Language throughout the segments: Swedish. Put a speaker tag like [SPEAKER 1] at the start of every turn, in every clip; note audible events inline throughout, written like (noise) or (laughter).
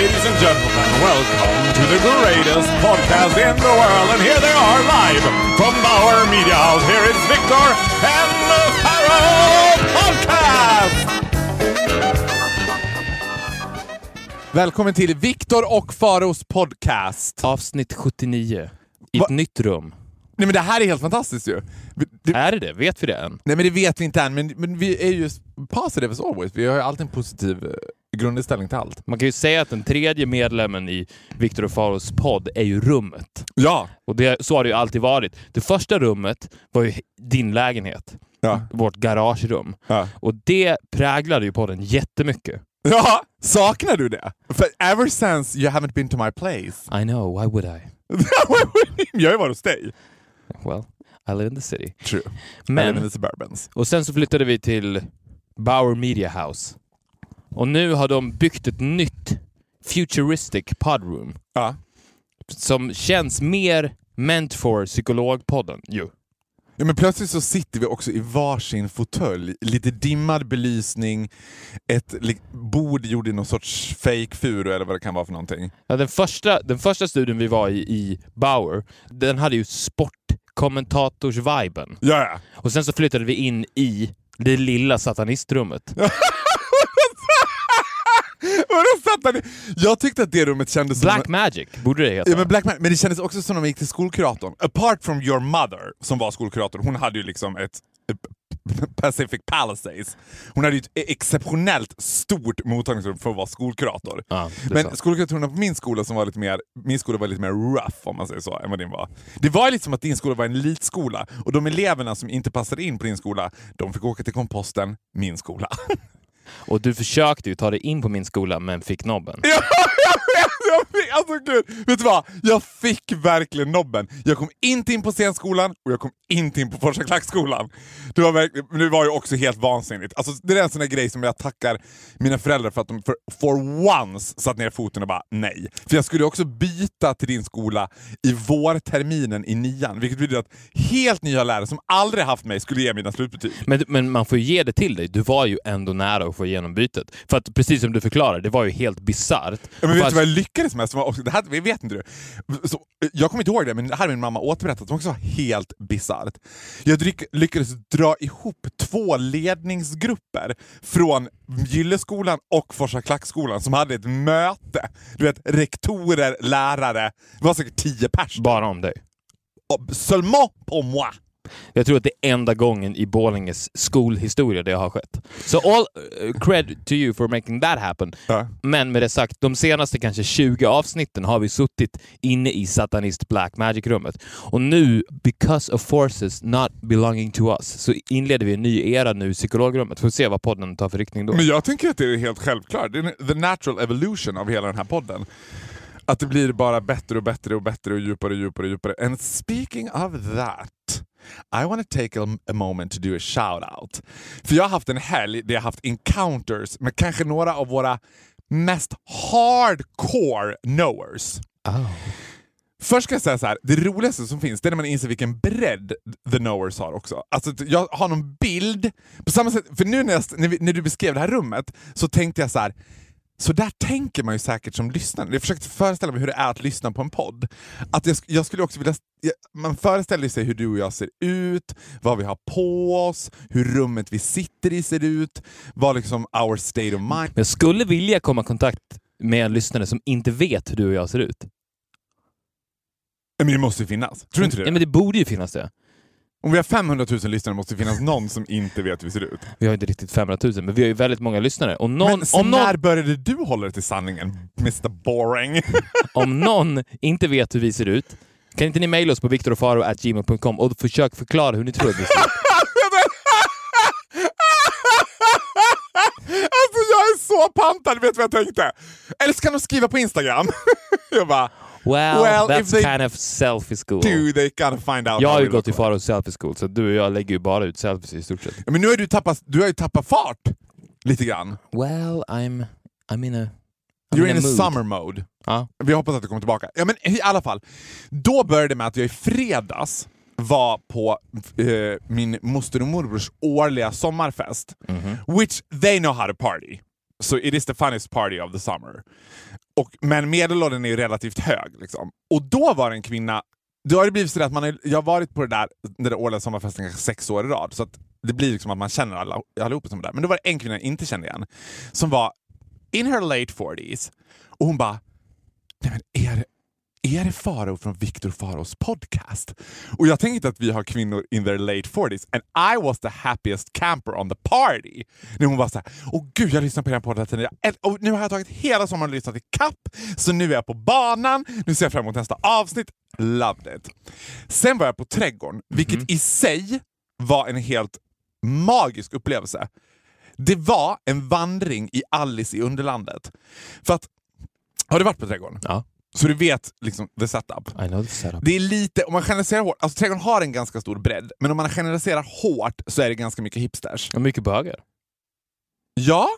[SPEAKER 1] Ladies and gentlemen, welcome to the greatest podcast in the world. And here they are live from Bauer Media House. Here is Victor and the Pharaoh Podcast!
[SPEAKER 2] Välkommen till Viktor och Faros podcast.
[SPEAKER 3] Avsnitt 79. I
[SPEAKER 2] Va-
[SPEAKER 3] ett nytt rum.
[SPEAKER 2] Nej men det här är helt fantastiskt ju. Det,
[SPEAKER 3] Är det det? Vet vi det än?
[SPEAKER 2] nej men det vet vi inte än, men, men vi är ju positive as always. Vi har ju alltid en positiv eh, grundinställning till allt.
[SPEAKER 3] Man kan ju säga att den tredje medlemmen i Viktor och Faros podd är ju rummet.
[SPEAKER 2] Ja.
[SPEAKER 3] Och det, så har det ju alltid varit. Det första rummet var ju din lägenhet.
[SPEAKER 2] Ja.
[SPEAKER 3] Vårt garagerum.
[SPEAKER 2] Ja.
[SPEAKER 3] Och det präglade ju podden jättemycket.
[SPEAKER 2] ja. Saknar du det? För ever since you haven't been to my place.
[SPEAKER 3] I know, why would I? (laughs)
[SPEAKER 2] jag har ju varit hos dig.
[SPEAKER 3] Well, I live in the city.
[SPEAKER 2] True. Men...
[SPEAKER 3] Men,
[SPEAKER 2] the suburbans.
[SPEAKER 3] och sen så flyttade vi till Bauer Media House. Och nu har de byggt ett nytt futuristic podroom.
[SPEAKER 2] Ja.
[SPEAKER 3] som känns mer meant for psykologpodden ju.
[SPEAKER 2] Ja, men plötsligt så sitter vi också i varsin fåtölj, lite dimmad belysning, ett bord gjord i någon sorts fake furu eller vad det kan vara för någonting.
[SPEAKER 3] Ja, den, första, den första studion vi var i, i Bauer, den hade ju sportkommentators-viben.
[SPEAKER 2] Ja, ja.
[SPEAKER 3] Och sen så flyttade vi in i det lilla satanistrummet. (laughs)
[SPEAKER 2] Vadå satt ni? Jag tyckte att det rummet kändes
[SPEAKER 3] Black
[SPEAKER 2] som...
[SPEAKER 3] Magic borde det heta.
[SPEAKER 2] Ja, men, Black Ma- men det kändes också som när man gick till skolkuratorn. Apart from your mother, som var skolkurator, hon hade ju liksom ett Pacific Palisades. Hon hade ju ett exceptionellt stort mottagningsrum för att vara skolkurator.
[SPEAKER 3] Ja,
[SPEAKER 2] men skolkuratorerna på min skola som var lite mer, min skola var lite mer rough om man säger så, än vad din var. Det var lite som att din skola var en elitskola och de eleverna som inte passade in på din skola, de fick åka till komposten, min skola. (laughs)
[SPEAKER 3] Och du försökte ju ta dig in på min skola men fick nobben.
[SPEAKER 2] Ja, jag alltså gud, vet du vad? Jag fick verkligen nobben. Jag kom inte in på scenskolan och jag kom inte in på Forsa Klackskolan. Det var, det var ju också helt vansinnigt. Alltså, det är en sån där grej som jag tackar mina föräldrar för att de för, for once satt ner foten och bara nej. För jag skulle också byta till din skola i vårterminen i nian, vilket betyder att helt nya lärare som aldrig haft mig skulle ge mina slutbetyg.
[SPEAKER 3] Men, men man får ju ge det till dig. Du var ju ändå nära att få igenom bytet. För att precis som du förklarade, det var ju helt bisarrt.
[SPEAKER 2] Ja, men vet du vad jag lyckades med? Som också, det här, vet inte du. Så, jag kommer inte ihåg det, men det här har min mamma återberättat också var helt bisarrt. Jag lyckades dra ihop två ledningsgrupper från Gylleskolan och Forsa Klackskolan som hade ett möte. Du vet, rektorer, lärare. Det var säkert tio pers.
[SPEAKER 3] Bara om dig.
[SPEAKER 2] Seulement på moi.
[SPEAKER 3] Jag tror att det är enda gången i Borlänges skolhistoria det har skett. Så all uh, cred to you for making that happen.
[SPEAKER 2] Ja.
[SPEAKER 3] Men med det sagt, de senaste kanske 20 avsnitten har vi suttit inne i satanist Black Magic-rummet. Och nu, because of forces not belonging to us, så inleder vi en ny era nu i psykologrummet. Får se vad podden tar för riktning då.
[SPEAKER 2] Men jag tänker att det är helt självklart. Det är the natural evolution av hela den här podden. Att det blir bara bättre och bättre och bättre och djupare och djupare och djupare. And speaking of that, I want to take a, a moment to do a shout out. För jag har haft en helg där jag haft encounters med kanske några av våra mest hardcore knowers. Först ska jag säga så här, det roligaste som finns det är när man inser vilken bredd the knowers har också. Alltså, jag har någon bild, på samma sätt, för nu när, jag, när, vi, när du beskrev det här rummet så tänkte jag så här. Så där tänker man ju säkert som lyssnare. Jag försökte föreställa mig hur det är att lyssna på en podd. Att jag, jag skulle också vilja, jag- man föreställer sig hur du och jag ser ut, vad vi har på oss, hur rummet vi sitter i ser ut, vad liksom our state of mind.
[SPEAKER 3] Jag skulle vilja komma i kontakt med en lyssnare som inte vet hur du och jag ser ut.
[SPEAKER 2] Men det måste ju finnas. Tror du inte det?
[SPEAKER 3] Ja, men det borde ju finnas det.
[SPEAKER 2] Om vi har 500 000 lyssnare måste det finnas någon som inte vet hur vi ser ut.
[SPEAKER 3] Vi har inte riktigt 500 000, men vi har ju väldigt många lyssnare. Och någon,
[SPEAKER 2] Men
[SPEAKER 3] om, någon,
[SPEAKER 2] när började du hålla dig till sanningen, Mr Boring? (laughs)
[SPEAKER 3] om någon inte vet hur vi ser ut, kan inte ni mejla oss på viktorofaro.gmail.com och försök förklara hur ni tror att vi ser ut. (laughs)
[SPEAKER 2] alltså jag är så pantad, vet du vad jag tänkte? Eller så kan de skriva på Instagram. (laughs) jag bara,
[SPEAKER 3] Well,
[SPEAKER 2] Well,
[SPEAKER 3] that's kind of selfie school.
[SPEAKER 2] Do they gotta find out
[SPEAKER 3] jag har ju gått i Faros selfie school, så du och jag lägger ju bara ut selfies i stort sett.
[SPEAKER 2] Ja, Men nu har du tappat, du har ju tappat fart lite grann.
[SPEAKER 3] Well, I'm, I'm in a... I'm
[SPEAKER 2] You're in a
[SPEAKER 3] mood.
[SPEAKER 2] summer mode.
[SPEAKER 3] Ja.
[SPEAKER 2] Vi hoppas att du kommer tillbaka. Ja, men I alla fall, då började det med att jag i fredags var på eh, min moster och morbrors årliga sommarfest. Which they know how to party. So it is the funniest party of the summer. Och, men medelåldern är ju relativt hög. Liksom. Och då var det en kvinna, då har det blivit så att man är, jag har varit på det där, den där årliga sommarfesten kanske sex år i rad, så att det blir liksom att man känner alla, allihopa som är där. Men då var det en kvinna jag inte kände igen, som var in her late 40s och hon bara, nej men är det, är det Faro från Victor Faros podcast? Och jag tänker inte att vi har kvinnor in their late 40s and I was the happiest camper on the party. När hon var så här, åh gud jag lyssnar på den podden hela tiden. Och nu har jag tagit hela sommaren och lyssnat i kapp så nu är jag på banan, nu ser jag fram emot nästa avsnitt. Loved it. Sen var jag på Trädgården, vilket i sig var en helt magisk upplevelse. Det var en vandring i Alice i Underlandet. För att, har du varit på Trädgården?
[SPEAKER 3] Ja,
[SPEAKER 2] Så du vet liksom the setup.
[SPEAKER 3] I know the setup.
[SPEAKER 2] Det är lite, om man generaliserar hårt, alltså Trädgården har en ganska stor bredd, men om man generaliserar hårt så är det ganska mycket hipsters.
[SPEAKER 3] Och mycket bögar,
[SPEAKER 2] Ja,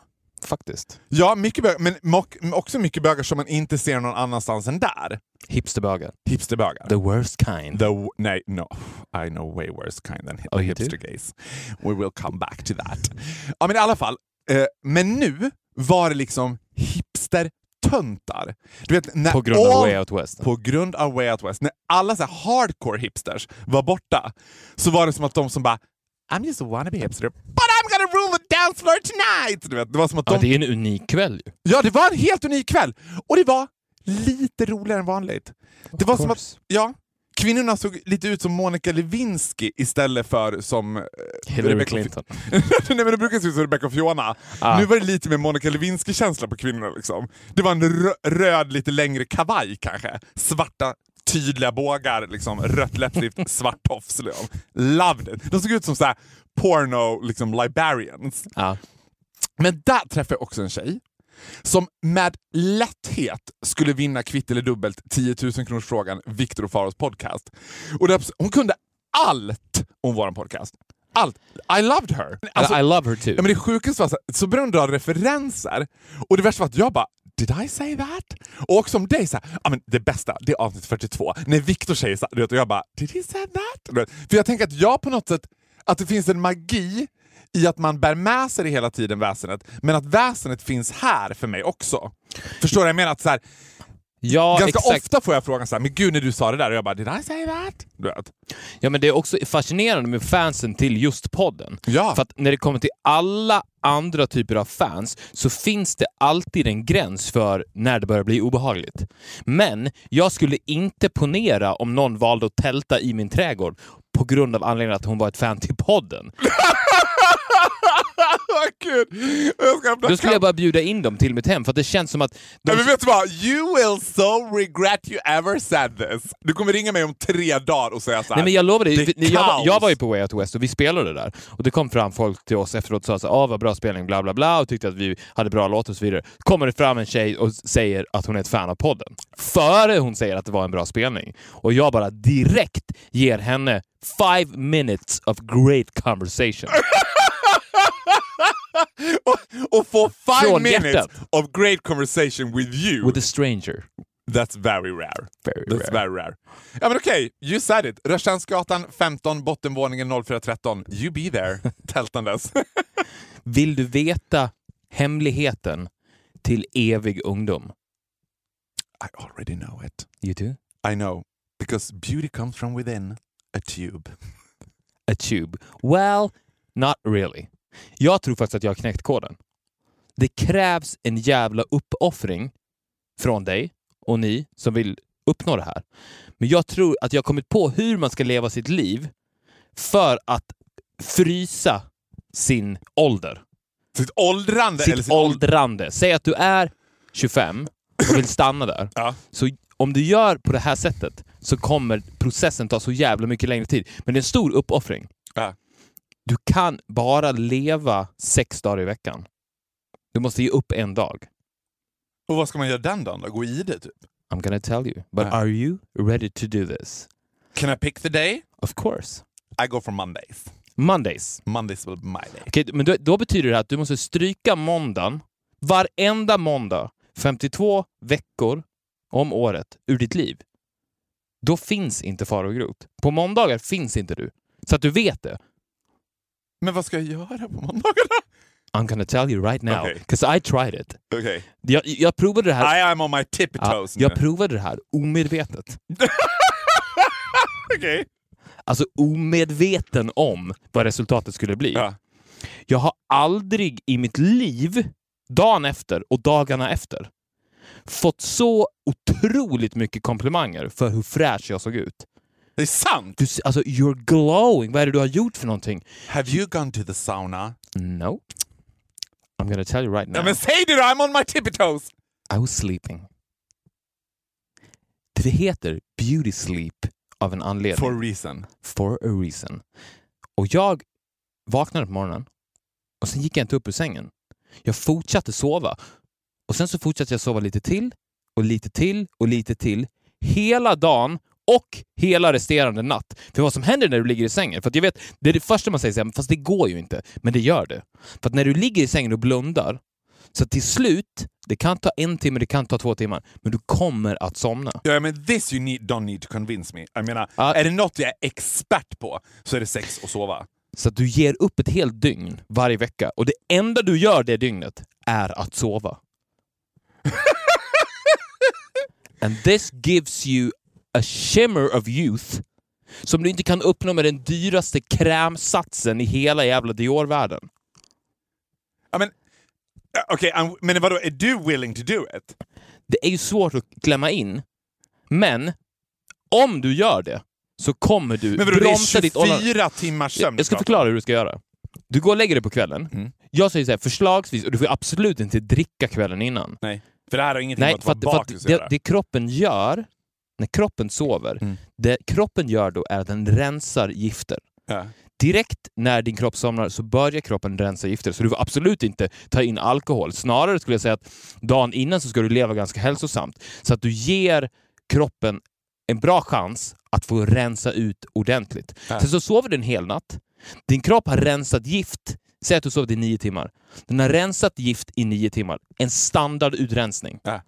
[SPEAKER 3] faktiskt.
[SPEAKER 2] ja mycket bögar, men också mycket bögar som man inte ser någon annanstans än där.
[SPEAKER 3] Hipsterbögar.
[SPEAKER 2] Hipsterbögar.
[SPEAKER 3] The worst kind.
[SPEAKER 2] The, nej, no. I know way worse kind than
[SPEAKER 3] Oh,
[SPEAKER 2] the hipster gays. We will come back to that. Ja, men i alla fall. Eh, men nu var det liksom hipster-töntar. Du vet, när
[SPEAKER 3] På grund av
[SPEAKER 2] all-
[SPEAKER 3] Way Out West.
[SPEAKER 2] På grund av Way Out West. När alla så här hardcore hipsters var borta så var det som att de som bara I'm just a wannabe hipster, but I'm gonna rule the dance floor tonight! Du vet, det var som att de
[SPEAKER 3] Ja, det är en unik kväll ju.
[SPEAKER 2] Ja, det var en helt unik kväll! Och det var lite roligare än vanligt. Det var som att, ja, kvinnorna såg lite ut som Monica Lewinsky istället för som... eh,
[SPEAKER 3] Hillary
[SPEAKER 2] Rebecca-
[SPEAKER 3] Clinton. (laughs)
[SPEAKER 2] Nej men det brukar se ut som Rebecca och Fiona.
[SPEAKER 3] Ah.
[SPEAKER 2] Nu var det lite mer Monica Lewinsky-känsla på kvinnorna. Liksom. Det var en rö- röd, lite längre kavaj kanske. Svarta tydliga bågar, liksom, rött läppstift, (laughs) svart tofs. Liksom. Loved it. De såg ut som så här porno liksom, librarians.
[SPEAKER 3] Ja.
[SPEAKER 2] Men där träffade jag också en tjej som med lätthet skulle vinna kvitt eller dubbelt 10 000 kronors frågan Viktor och Faros podcast. Och det, hon kunde allt om vår podcast. Allt. I loved her. Alltså,
[SPEAKER 3] I love her too.
[SPEAKER 2] Ja, men det sjukaste var så, så började hon dra referenser och det värsta var att jag bara Did I say that? Och också om dig, så här, ja, men det bästa, det är avsnitt 42. När Viktor säger så här, du vet, och jag bara Did he say that? För jag tänker att jag på något sätt, att det finns en magi i att man bär med sig det hela tiden, väsenet, men att väsenet finns här för mig också. Förstår du? Jag menar att så här,
[SPEAKER 3] ja,
[SPEAKER 2] ganska
[SPEAKER 3] exakt.
[SPEAKER 2] ofta får jag frågan så här, men gud när du sa det där, och jag bara Did I say that? Du vet.
[SPEAKER 3] Ja, men det är också fascinerande med fansen till just podden.
[SPEAKER 2] Ja.
[SPEAKER 3] För att när det kommer till alla andra typer av fans så finns det alltid en gräns för när det börjar bli obehagligt. Men jag skulle inte ponera om någon valde att tälta i min trädgård på grund av anledningen att hon var ett fan till podden. (laughs) (laughs)
[SPEAKER 2] Vad kul! Jag
[SPEAKER 3] Då skulle jag bara bjuda in dem till mitt hem för att det känns som att de
[SPEAKER 2] men vet du vad? You will so regret you ever said this. Du kommer ringa mig om tre dagar och säga så här.
[SPEAKER 3] Nej men jag lovar dig, vi- jag, var-
[SPEAKER 2] kaos.
[SPEAKER 3] jag var ju på Way Out West och vi spelade där. Och det kom fram folk till oss efteråt och sa så här, ah, vad bra spelning, bla bla bla, och tyckte att vi hade bra låtar och så vidare. Kommer det fram en tjej och säger att hon är ett fan av podden. Före hon säger att det var en bra spelning. Och jag bara direkt ger henne five minutes of great conversation. (laughs) (laughs)
[SPEAKER 2] och, och få five
[SPEAKER 3] Från
[SPEAKER 2] minutes
[SPEAKER 3] hjärtat.
[SPEAKER 2] of great conversation with you.
[SPEAKER 3] With a stranger.
[SPEAKER 2] That's very rare.
[SPEAKER 3] Very
[SPEAKER 2] That's
[SPEAKER 3] rare.
[SPEAKER 2] very rare. Ja men okej, you said it. Rörstrandsgatan 15, bottenvåningen 0413. You be there, (laughs) tältandes.
[SPEAKER 3] Vill du veta hemligheten till evig ungdom?
[SPEAKER 2] I already know it.
[SPEAKER 3] You do?
[SPEAKER 2] I know. Because beauty comes from within a tube.
[SPEAKER 3] a tube? Well, not really. Jag tror faktiskt att jag har knäckt koden. Det krävs en jävla uppoffring från dig och ni som vill uppnå det här. Men jag tror att jag har kommit på hur man ska leva sitt liv för att frysa sin ålder.
[SPEAKER 2] Sitt åldrande eller
[SPEAKER 3] Sitt
[SPEAKER 2] sitt åld-
[SPEAKER 3] åldrande. Säg att du är 25 och vill stanna där.
[SPEAKER 2] Ja.
[SPEAKER 3] Så om du gör på det här sättet så kommer processen ta så jävla mycket längre tid. Men det är en stor uppoffring.
[SPEAKER 2] Ja.
[SPEAKER 3] Du kan bara leva sex dagar i veckan. Du måste ge upp en dag.
[SPEAKER 2] Och vad ska man göra den dagen då? Gå i det typ?
[SPEAKER 3] I'm gonna tell you. But
[SPEAKER 2] Ja.
[SPEAKER 3] are you ready to do this?
[SPEAKER 2] Can I pick the day?
[SPEAKER 3] Of course.
[SPEAKER 2] I go for Mondays.
[SPEAKER 3] Mondays.
[SPEAKER 2] Mondays will be my day.
[SPEAKER 3] Okej, men då, då betyder det att du måste stryka måndagen, varenda måndag, 52 veckor om året ur ditt liv. Då finns inte Faro Groth. På måndagar finns inte du. Så att du vet det.
[SPEAKER 2] Men vad ska jag göra på måndagarna?
[SPEAKER 3] I'm gonna tell you right now, because I tried it.
[SPEAKER 2] Okej.
[SPEAKER 3] Jag, jag provade det här,
[SPEAKER 2] I am on my tippy
[SPEAKER 3] ja,
[SPEAKER 2] toes
[SPEAKER 3] jag
[SPEAKER 2] nu.
[SPEAKER 3] provade det här omedvetet. (laughs)
[SPEAKER 2] Okej.
[SPEAKER 3] Alltså omedveten om vad resultatet skulle bli.
[SPEAKER 2] Ja.
[SPEAKER 3] Jag har aldrig i mitt liv, dagen efter och dagarna efter, fått så otroligt mycket komplimanger för hur fräsch jag såg ut.
[SPEAKER 2] Det är sant!
[SPEAKER 3] Du, alltså, you're glowing. Vad är det du har gjort för någonting?
[SPEAKER 2] Have you gone to the sauna?
[SPEAKER 3] No. I'm gonna tell you right now.
[SPEAKER 2] Ja, men säg det då! I'm on my tippy toes!
[SPEAKER 3] I was sleeping. Det heter beauty sleep av en anledning.
[SPEAKER 2] For a reason.
[SPEAKER 3] For a reason. Och jag vaknade på morgonen och sen gick jag inte upp ur sängen. Jag fortsatte sova. Och sen så fortsatte jag sova lite till och lite till och lite till. Hela dagen och hela resterande natt. För vad som händer när du ligger i sängen, för jag vet, det är det första man säger, så här, fast det går ju inte. Men det gör det. För när du ligger i sängen och blundar, så till slut, det kan ta en timme, det kan ta två timmar, men du kommer att somna.
[SPEAKER 2] Ja, men this you need, don't need to convince me. Jag menar,
[SPEAKER 3] Ja.
[SPEAKER 2] är det något jag är expert på så är det sex och sova.
[SPEAKER 3] Så att du ger upp ett helt dygn varje vecka och det enda du gör det dygnet är att sova. (laughs) And this gives you a shimmer of youth som du inte kan uppnå med den dyraste krämsatsen i hela jävla Dior-världen.
[SPEAKER 2] Ja, men, ja, okej, I'm- men vadå, är du willing to do it?
[SPEAKER 3] Det är ju svårt att klämma in, men om du gör det så kommer du
[SPEAKER 2] Men vadå, det
[SPEAKER 3] bromsa
[SPEAKER 2] är
[SPEAKER 3] ditt åldrande.
[SPEAKER 2] 24 timmars sömn?
[SPEAKER 3] Jag, ska förklara hur du ska göra. Du går och lägger dig på kvällen.
[SPEAKER 2] Mm.
[SPEAKER 3] Jag säger så här, förslagsvis, och du får absolut inte dricka kvällen innan.
[SPEAKER 2] Nej, för det här har ingenting
[SPEAKER 3] Nej,
[SPEAKER 2] med att vara
[SPEAKER 3] för att
[SPEAKER 2] bakis att
[SPEAKER 3] det, det kroppen gör, när kroppen sover,
[SPEAKER 2] Mm.
[SPEAKER 3] det kroppen gör då är att den rensar gifter.
[SPEAKER 2] Ja.
[SPEAKER 3] Direkt när din kropp somnar så börjar kroppen rensa gifter, så du får absolut inte ta in alkohol. Snarare skulle jag säga att dagen innan så ska du leva ganska hälsosamt, så att du ger kroppen en bra chans att få rensa ut ordentligt.
[SPEAKER 2] Ja.
[SPEAKER 3] Sen så sover du en hel natt. Din kropp har rensat gift. Säg att du sovit i nio timmar. Den har rensat gift i nio timmar. En standardutrensning.
[SPEAKER 2] Ja.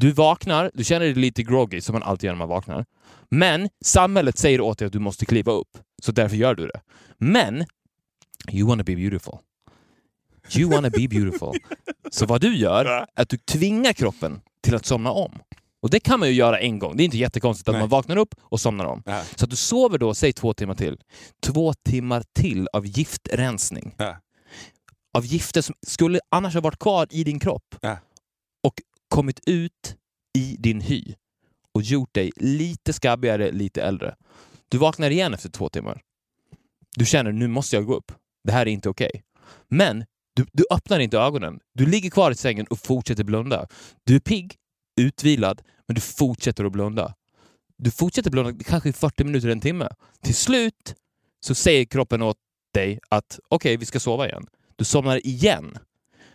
[SPEAKER 3] Du vaknar, du känner dig lite groggy som man alltid gör när man vaknar. Men samhället säger åt dig att du måste kliva upp, så därför gör du det. Men you wanna be beautiful. You wanna be beautiful. Så vad du gör är att du tvingar kroppen till att somna om. Och det kan man ju göra en gång. Det är inte jättekonstigt att
[SPEAKER 2] Nej.
[SPEAKER 3] man vaknar upp och somnar om.
[SPEAKER 2] Ja.
[SPEAKER 3] Så att du sover då, säg två timmar till. Två timmar till av giftrensning.
[SPEAKER 2] Ja.
[SPEAKER 3] Av gifter som skulle annars ha varit kvar i din kropp.
[SPEAKER 2] Ja.
[SPEAKER 3] Kommit ut i din hy. Och gjort dig lite skabbigare, lite äldre. Du vaknar igen efter två timmar. Du känner, nu måste jag gå upp. Det här är inte okej. Men du, du öppnar inte ögonen. Du ligger kvar i sängen och fortsätter blunda. Du är pigg, utvilad, men du fortsätter att blunda. Du fortsätter blunda kanske i 40 minuter, en timme. Till slut så säger kroppen åt dig att okej, vi ska sova igen. Du somnar igen.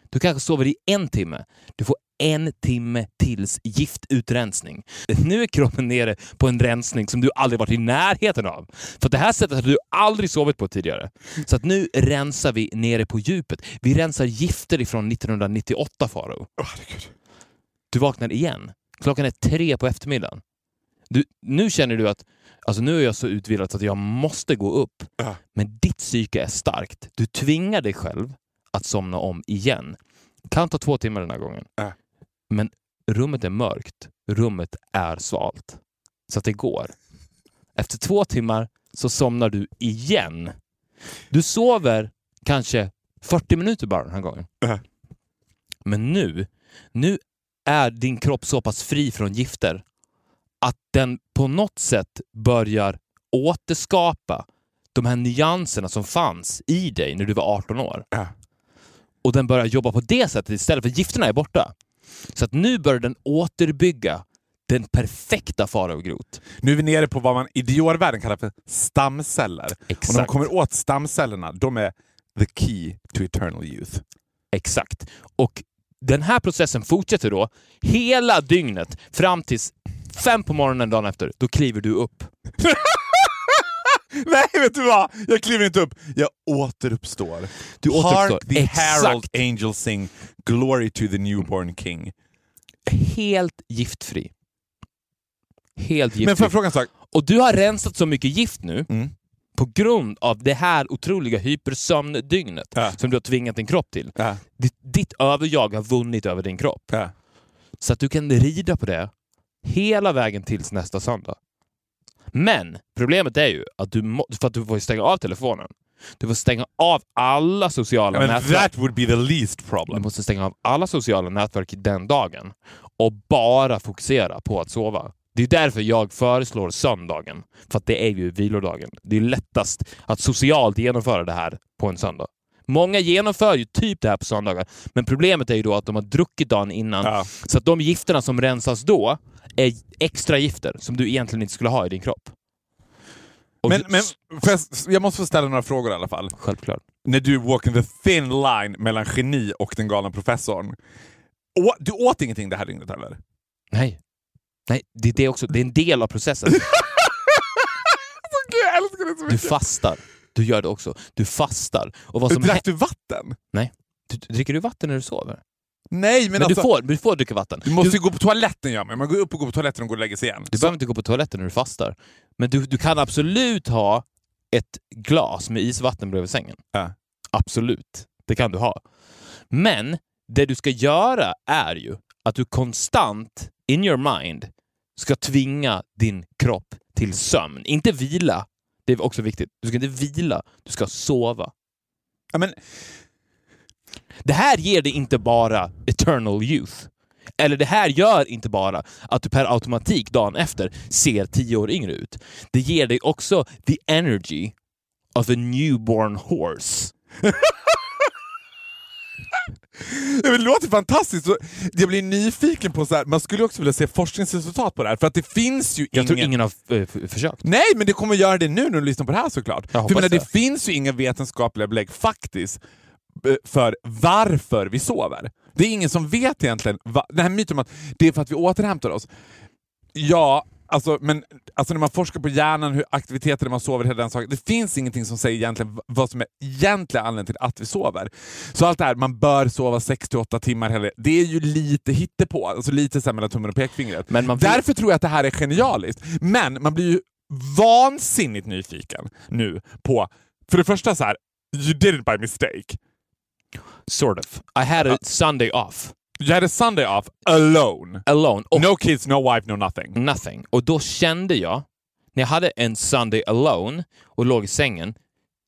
[SPEAKER 3] Du kanske sover i en timme. Du får en timme tills giftutrensning. Nu är kroppen nere på en rensning som du aldrig varit i närheten av. För det här sättet har du aldrig sovit på tidigare. Så att nu rensar vi nere på djupet. Vi rensar gifter ifrån 1998, Faro.
[SPEAKER 2] Åh, herregud.
[SPEAKER 3] Du vaknar igen. Klockan är tre på eftermiddagen. Du, nu känner du att alltså nu är jag så utvilad så att jag måste gå upp.
[SPEAKER 2] Ja.
[SPEAKER 3] Men ditt psyke är starkt. Du tvingar dig själv att somna om igen. kan ta två timmar den här gången.
[SPEAKER 2] Ja.
[SPEAKER 3] Men rummet är mörkt. Rummet är svalt. Så att det går. Efter två timmar så somnar du igen. Du sover kanske 40 minuter bara den här gången.
[SPEAKER 2] Ja.
[SPEAKER 3] Men nu, nu är din kropp så pass fri från gifter att den på något sätt börjar återskapa de här nyanserna som fanns i dig när du var 18 år.
[SPEAKER 2] Ja.
[SPEAKER 3] Och den börjar jobba på det sättet istället för gifterna är borta. Så att nu börjar den återbygga den perfekta faraogrot.
[SPEAKER 2] Nu är vi nere på vad man i Dior-världen kallar för stamceller. Och när
[SPEAKER 3] Exakt.
[SPEAKER 2] kommer åt stamcellerna, de är the key to eternal youth.
[SPEAKER 3] Exakt. Och Den här processen fortsätter då hela dygnet fram tills fem på morgonen dagen efter. Då kliver du upp. (laughs) (laughs)
[SPEAKER 2] Nej, vet du vad? Jag kliver inte upp. Jag återuppstår.
[SPEAKER 3] Du återuppstår.
[SPEAKER 2] Hark the
[SPEAKER 3] Exakt.
[SPEAKER 2] herald angels sing Glory to the newborn king.
[SPEAKER 3] Helt giftfri. Helt giftfri.
[SPEAKER 2] Men får jag fråga en sak?
[SPEAKER 3] Och du har rensat så mycket gift nu
[SPEAKER 2] Mm.
[SPEAKER 3] på grund av det här otroliga hypersömndygnet
[SPEAKER 2] Ja.
[SPEAKER 3] som du har tvingat din kropp till.
[SPEAKER 2] Ja.
[SPEAKER 3] Ditt, ditt överjag har vunnit över din kropp.
[SPEAKER 2] Ja.
[SPEAKER 3] Så att du kan rida på det hela vägen tills nästa söndag. Men problemet är ju att du, må, för att du får stänga av telefonen. Du får stänga av alla sociala
[SPEAKER 2] Men
[SPEAKER 3] nätverk.
[SPEAKER 2] that would be the least
[SPEAKER 3] Du
[SPEAKER 2] problem.
[SPEAKER 3] måste stänga av alla sociala nätverk den dagen och bara fokusera på att sova. Det är därför jag föreslår söndagen, för att det är ju vilodagen. Det är lättast att socialt genomföra det här på en söndag. Många genomför ju typ det här på söndagar, men problemet är ju då att de har druckit dagen innan,
[SPEAKER 2] Ja.
[SPEAKER 3] så att de gifterna som rensas då är extra gifter som du egentligen inte skulle ha i din kropp. Och
[SPEAKER 2] Men,
[SPEAKER 3] du-
[SPEAKER 2] men jag, jag måste få ställa några frågor i alla fall.
[SPEAKER 3] Självklart.
[SPEAKER 2] När du walking the thin line mellan geni och den galna professorn. Du åt ingenting det här dygnet eller?
[SPEAKER 3] Nej. Nej, det är, det också. Det är en del av processen. (laughs)
[SPEAKER 2] Gud, jag älskar det så
[SPEAKER 3] Du fastar. Du gör det också. Du fastar. Och vad som
[SPEAKER 2] Drack du vatten?
[SPEAKER 3] Nej. Du, dricker du vatten när du sover?
[SPEAKER 2] Nej, men,
[SPEAKER 3] Men,
[SPEAKER 2] alltså,
[SPEAKER 3] du, får, du får dricka vatten.
[SPEAKER 2] du måste
[SPEAKER 3] du,
[SPEAKER 2] gå på toaletten gör man. Man går upp och går på toaletten och går och lägger sig igen.
[SPEAKER 3] du behöver inte gå på toaletten när du fastar. Men du, du kan absolut ha ett glas med isvatten bredvid sängen.
[SPEAKER 2] Ja.
[SPEAKER 3] Absolut. Det kan du ha. Men det du ska göra är ju att du konstant, in your mind, ska tvinga din kropp till sömn. Inte vila. Det är också viktigt. Du ska inte vila, du ska sova.
[SPEAKER 2] Ja, men,
[SPEAKER 3] Det här ger dig inte bara eternal youth. Eller det här gör inte bara att du per automatik dagen efter ser tio år yngre ut. Det ger dig också the energy of a newborn horse. (laughs)
[SPEAKER 2] Det låter fantastiskt. Jag blir nyfiken på så här, man skulle också vilja se forskningsresultat på det här. För att det finns ju
[SPEAKER 3] Jag
[SPEAKER 2] ingen...
[SPEAKER 3] tror ingen har eh, försökt.
[SPEAKER 2] Nej, men det kommer göra det nu när du lyssnar på det här såklart.
[SPEAKER 3] Jag
[SPEAKER 2] För jag menar, det.
[SPEAKER 3] det.
[SPEAKER 2] finns ju inga vetenskapliga belägg faktiskt för varför vi sover. Det är ingen som vet egentligen. Va- den här myten om att det är för att vi återhämtar oss. Ja, alltså, men alltså när man forskar på hjärnan, hur aktiviteter när man sover, hela den saken. Det finns ingenting som säger egentligen vad som är egentliga anledningen till att vi sover. Så allt det här, man bör sova 6-8 timmar, hela, det är ju lite hittepå. Alltså lite så mellan tummen och pekfingret.
[SPEAKER 3] Men man
[SPEAKER 2] Därför tror jag att det här är genialiskt. Men man blir ju vansinnigt nyfiken nu på, för det första så här, you did it by mistake.
[SPEAKER 3] Sort of. I had a Sunday off.
[SPEAKER 2] You had a Sunday off alone.
[SPEAKER 3] Alone. Och
[SPEAKER 2] No kids, no wife, no nothing.
[SPEAKER 3] nothing. Och då kände jag, när jag hade en Sunday alone och låg i sängen,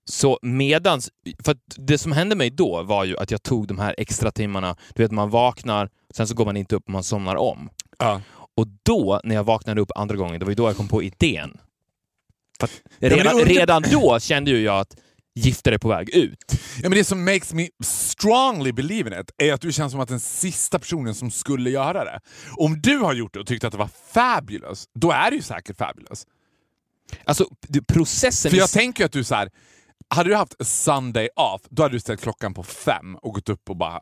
[SPEAKER 3] så medans... För det som hände mig då var ju att jag tog de här extra timmarna. Du vet, man vaknar, sen så går man inte upp och man somnar om.
[SPEAKER 2] Ja.
[SPEAKER 3] Och då, när jag vaknade upp andra gången, det var ju då jag kom på idén. För redan, redan då kände ju jag att gifter är på väg ut.
[SPEAKER 2] Ja, men det som makes me strongly believe in it är att du känns som att den sista personen som skulle göra det. Om du har gjort det och tyckte att det var fabulous, då är det ju säkert fabulous.
[SPEAKER 3] Alltså, det- processen...
[SPEAKER 2] För jag tänker ju att du så här, hade du haft Sunday off, då hade du ställt klockan på fem och gått upp och bara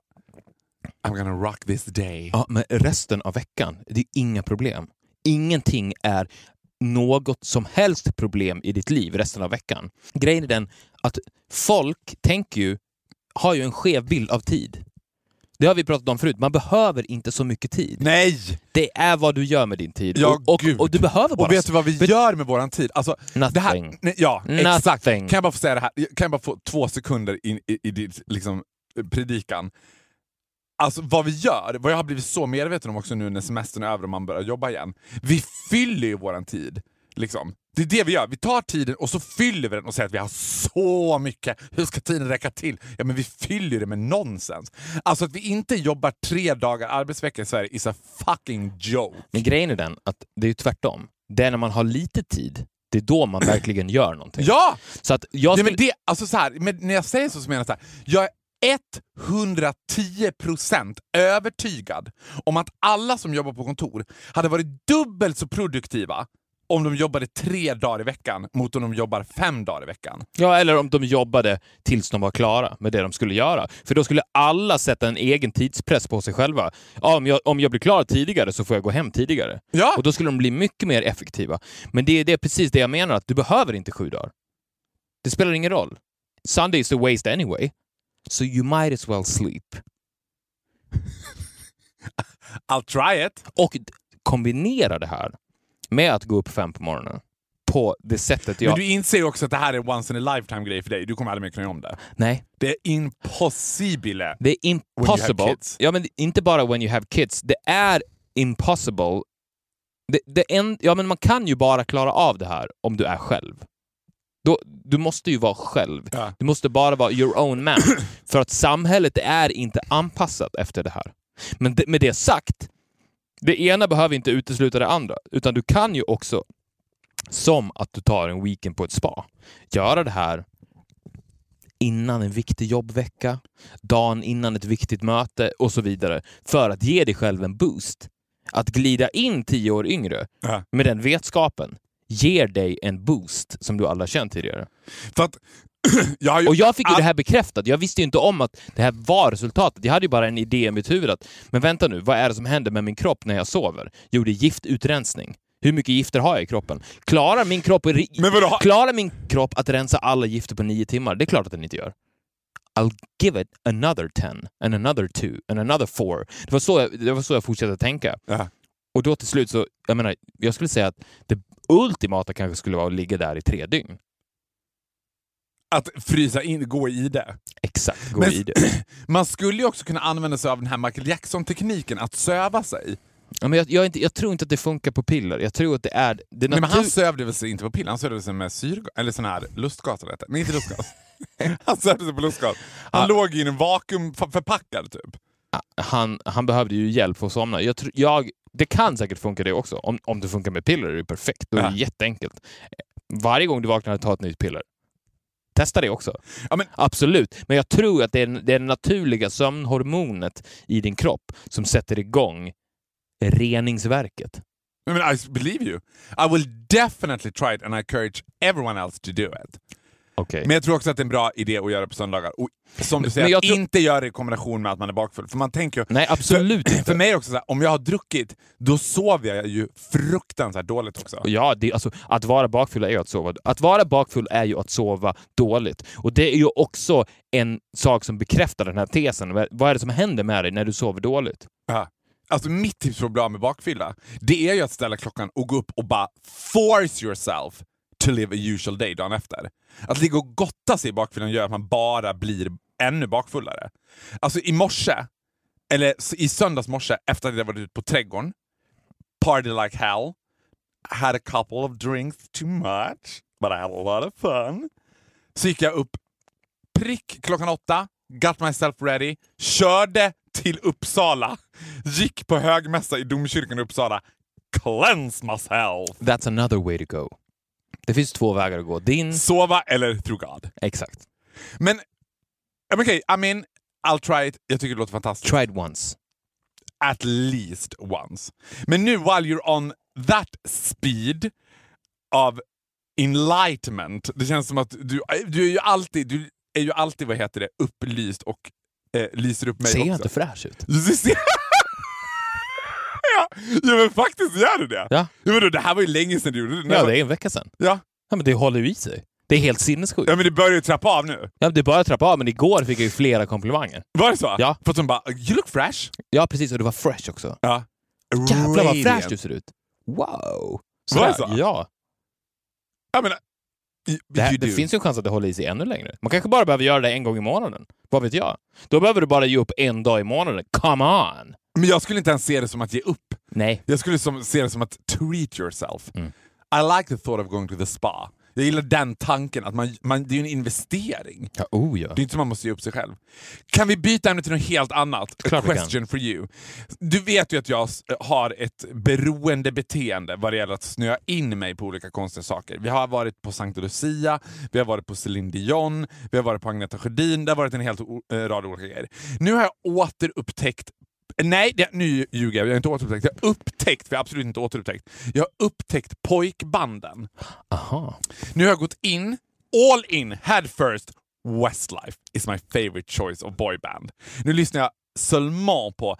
[SPEAKER 2] I'm gonna rock this day.
[SPEAKER 3] Ja, men resten av veckan, det är inga problem. Ingenting är något som helst problem i ditt liv resten av veckan. Grejen är den att folk tänker ju, har ju en skev bild av tid. Det har vi pratat om förut, man behöver inte så mycket tid.
[SPEAKER 2] Nej!
[SPEAKER 3] Det är vad du gör med din tid.
[SPEAKER 2] Ja,
[SPEAKER 3] och, och, och du behöver bara...
[SPEAKER 2] Och vet du vad vi gör med våran tid? Alltså, det här,
[SPEAKER 3] Nothing.
[SPEAKER 2] nej, ja, exakt.
[SPEAKER 3] Nothing.
[SPEAKER 2] Kan jag bara få säga det här? Kan jag bara få två sekunder in i, i ditt liksom, predikan? Alltså vad vi gör, vad jag har blivit så medveten om också nu när semestern är över och man börjar jobba igen. Vi fyller ju våran tid. Liksom. Det är det vi gör. Vi tar tiden och så fyller vi den och säger att vi har så mycket. Hur ska tiden räcka till? Ja, men vi fyller det med nonsens. Alltså att vi inte jobbar tre dagar arbetsvecka i Sverige is a fucking joke.
[SPEAKER 3] Men grejen är den att det är ju tvärtom. Det är när man har lite tid, det är då man (clears throat) verkligen gör någonting.
[SPEAKER 2] Ja!
[SPEAKER 3] Så att jag
[SPEAKER 2] Ja,
[SPEAKER 3] skulle...
[SPEAKER 2] men det, alltså så här, men när jag säger så så menar jag så här. Jag är 110% övertygad om att alla som jobbar på kontor hade varit dubbelt så produktiva om de jobbade tre dagar i veckan mot om de jobbar fem dagar i veckan.
[SPEAKER 3] Ja, eller om de jobbade tills de var klara med det de skulle göra. För då skulle alla sätta en egen tidspress på sig själva. Ja, om, jag, om jag blir klar tidigare så får jag gå hem tidigare.
[SPEAKER 2] Ja.
[SPEAKER 3] Och då skulle de bli mycket mer effektiva. Men det är det är precis det jag menar, att du behöver inte sju dagar. Det spelar ingen roll. Sunday is a waste anyway. So you might as well sleep. (laughs)
[SPEAKER 2] I'll try it.
[SPEAKER 3] Och kombinera det här med att gå upp fem på morgonen på det sättet jag...
[SPEAKER 2] Men du inser också att det här är once in a lifetime grej för dig. Du kommer aldrig mer kunna göra om det.
[SPEAKER 3] Nej,
[SPEAKER 2] Det är impossibile.
[SPEAKER 3] det är impossible. Ja, men inte bara when you have kids. Det är impossible. Det, det en, ja, men man kan ju bara klara av det här om du är själv. Då, du måste ju vara själv.
[SPEAKER 2] Ja.
[SPEAKER 3] Du måste bara vara your own man. (clears throat) För att samhället är inte anpassat efter det här. Men det, med det sagt, det ena behöver inte utesluta det andra. Utan du kan ju också, som att du tar en weekend på ett spa, göra det här innan en viktig jobbvecka, dagen innan ett viktigt möte och så vidare. För att ge dig själv en boost. Att glida in tio år yngre
[SPEAKER 2] Ja.
[SPEAKER 3] med den vetskapen ger dig en boost som du aldrig har känt tidigare.
[SPEAKER 2] För att (clears throat) jag ju
[SPEAKER 3] Och jag fick ju det här bekräftat. Jag visste ju inte om att det här var resultatet. Jag hade ju bara en idé i mitt huvud att, men vänta nu, vad är det som händer med min kropp när jag sover? Jo, det är giftutrensning. Hur mycket gifter har jag i kroppen? Klarar min kropp,
[SPEAKER 2] vadå,
[SPEAKER 3] klarar min kropp att rensa alla gifter på nio timmar? Det är klart att den inte gör. I'll give it another ten, and another two, and another four. Det var så jag, det var så jag fortsatte tänka.
[SPEAKER 2] Ja.
[SPEAKER 3] Och då till slut så, jag menar, jag skulle säga att det ultimata kanske skulle vara att ligga där i tre dygn.
[SPEAKER 2] Att frysa in, gå i det.
[SPEAKER 3] Exakt, gå
[SPEAKER 2] Men-
[SPEAKER 3] i det. (clears throat)
[SPEAKER 2] Man skulle ju också kunna använda sig av den här Michael Jackson-tekniken att söva sig.
[SPEAKER 3] Ja, men jag, jag, inte, jag tror inte att det funkar på piller. Jag tror att det är... Det
[SPEAKER 2] Nej, men
[SPEAKER 3] natur-
[SPEAKER 2] han sövde väl sig inte på piller, han sövde sig med syrgas, eller sån här lustgas eller. Nej, inte lustgas. (laughs) han sövde sig på lustgas. Han
[SPEAKER 3] Ja.
[SPEAKER 2] låg i en vakuumförpackad typ.
[SPEAKER 3] han, han behövde ju hjälp för att somna. Jag, tror- jag, det kan säkert funka det också. Om, om det funkar med piller är det perfekt. Då är det
[SPEAKER 2] Ja.
[SPEAKER 3] jätteenkelt. Varje gång du vaknar, ta ett nytt piller. Testa det också.
[SPEAKER 2] Ja, men,
[SPEAKER 3] Absolut. Men jag tror att det är det är det naturliga sömnhormonet i din kropp som sätter igång reningsverket.
[SPEAKER 2] I, mean, I believe you. I will definitely try it and I encourage everyone else to do it.
[SPEAKER 3] Okej.
[SPEAKER 2] Men jag tror också att det är en bra idé att göra på söndagar. Och som du säger, att
[SPEAKER 3] tror-
[SPEAKER 2] inte göra det i kombination med att man är bakfull. För man tänker ju...
[SPEAKER 3] Nej, absolut
[SPEAKER 2] för,
[SPEAKER 3] inte.
[SPEAKER 2] För mig också så här, om jag har druckit, då sover jag ju fruktansvärt dåligt också.
[SPEAKER 3] Ja, det, alltså, att vara bakfull är ju att sova. Att vara bakfull är ju att sova dåligt. Och det är ju också en sak som bekräftar den här tesen. Vad- är det som händer med dig när du sover dåligt?
[SPEAKER 2] Ja. Alltså mitt tips för att bli av med bakfylla, det är ju att ställa klockan och gå upp och bara force yourself to live a usual day dagen efter. Att ligga och gotta sig i bakfyllan gör att man bara blir ännu bakfullare. Alltså i morse, eller i söndags morse efter att jag varit ute på trädgården, party like hell, had a couple of drinks too much, but I had a lot of fun. Så gick jag upp prick klockan åtta, got myself ready, körde till Uppsala, gick på högmässa i domkyrkan i Uppsala, cleanse myself.
[SPEAKER 3] That's another way to go. Det finns två vägar att gå. Din...
[SPEAKER 2] Sova eller through God.
[SPEAKER 3] Exakt.
[SPEAKER 2] Men okej, I mean, I'll try it. Jag tycker det låter fantastiskt.
[SPEAKER 3] Try it once.
[SPEAKER 2] At least once. Men nu, while you're on that speed of enlightenment, det känns som att du, du är ju alltid, du är ju alltid, vad heter det, upplyst och eh, lyser upp mig
[SPEAKER 3] Ser
[SPEAKER 2] också.
[SPEAKER 3] jag inte fräsch ut? (laughs)
[SPEAKER 2] Du ja, men faktiskt gör du det.
[SPEAKER 3] Ja.
[SPEAKER 2] Ja, men då, det här var ju länge sedan du gjorde det.
[SPEAKER 3] Ja, det är en vecka sedan.
[SPEAKER 2] ja.
[SPEAKER 3] Ja, men det håller ju i sig. Det är helt sinnessjukt.
[SPEAKER 2] ja, men det börjar ju trappa av nu.
[SPEAKER 3] Ja, men det att trappa av, men igår fick jag ju flera komplimanger.
[SPEAKER 2] Var det så?
[SPEAKER 3] Ja.
[SPEAKER 2] För att de bara, you look fresh.
[SPEAKER 3] Ja, precis. Och det var fresh också.
[SPEAKER 2] Ja.
[SPEAKER 3] Jävlar vad fräsch du ser ut. Wow!
[SPEAKER 2] Var det så?
[SPEAKER 3] Ja.
[SPEAKER 2] Jag menar,
[SPEAKER 3] Det, här, det finns ju en chans att det håller i sig ännu längre. Man kanske bara behöver göra det en gång i månaden. Vad vet jag? Då behöver du bara ge upp en dag i månaden. Come on!
[SPEAKER 2] Men jag skulle inte ens se det som att ge upp.
[SPEAKER 3] Nej.
[SPEAKER 2] Jag skulle som, se det som att treat yourself.
[SPEAKER 3] Mm.
[SPEAKER 2] I like the thought of going to the spa. Jag gillar den tanken, att man, man, det är ju en investering.
[SPEAKER 3] Ja, oh ja.
[SPEAKER 2] Det är inte som man måste ge upp sig själv. Kan vi byta ämne till något helt annat?
[SPEAKER 3] Klart
[SPEAKER 2] A question for you. Du vet ju att jag har ett beroende beteende vad det gäller att snöa in mig på olika konstiga saker. Vi har varit på Sankta Lucia, vi har varit på Céline Dion, vi har varit på Agneta Sjödin, det har varit en hel eh, rad olika grejer. Nu har jag återupptäckt Nej, det, nu ljuger jag. Jag har inte återupptäckt. Jag har upptäckt, för jag har absolut inte återupptäckt. Jag har upptäckt pojkbanden.
[SPEAKER 3] Aha.
[SPEAKER 2] Nu har jag gått in, all in, head first. Westlife is my favorite choice of boyband. Nu lyssnar jag seulement på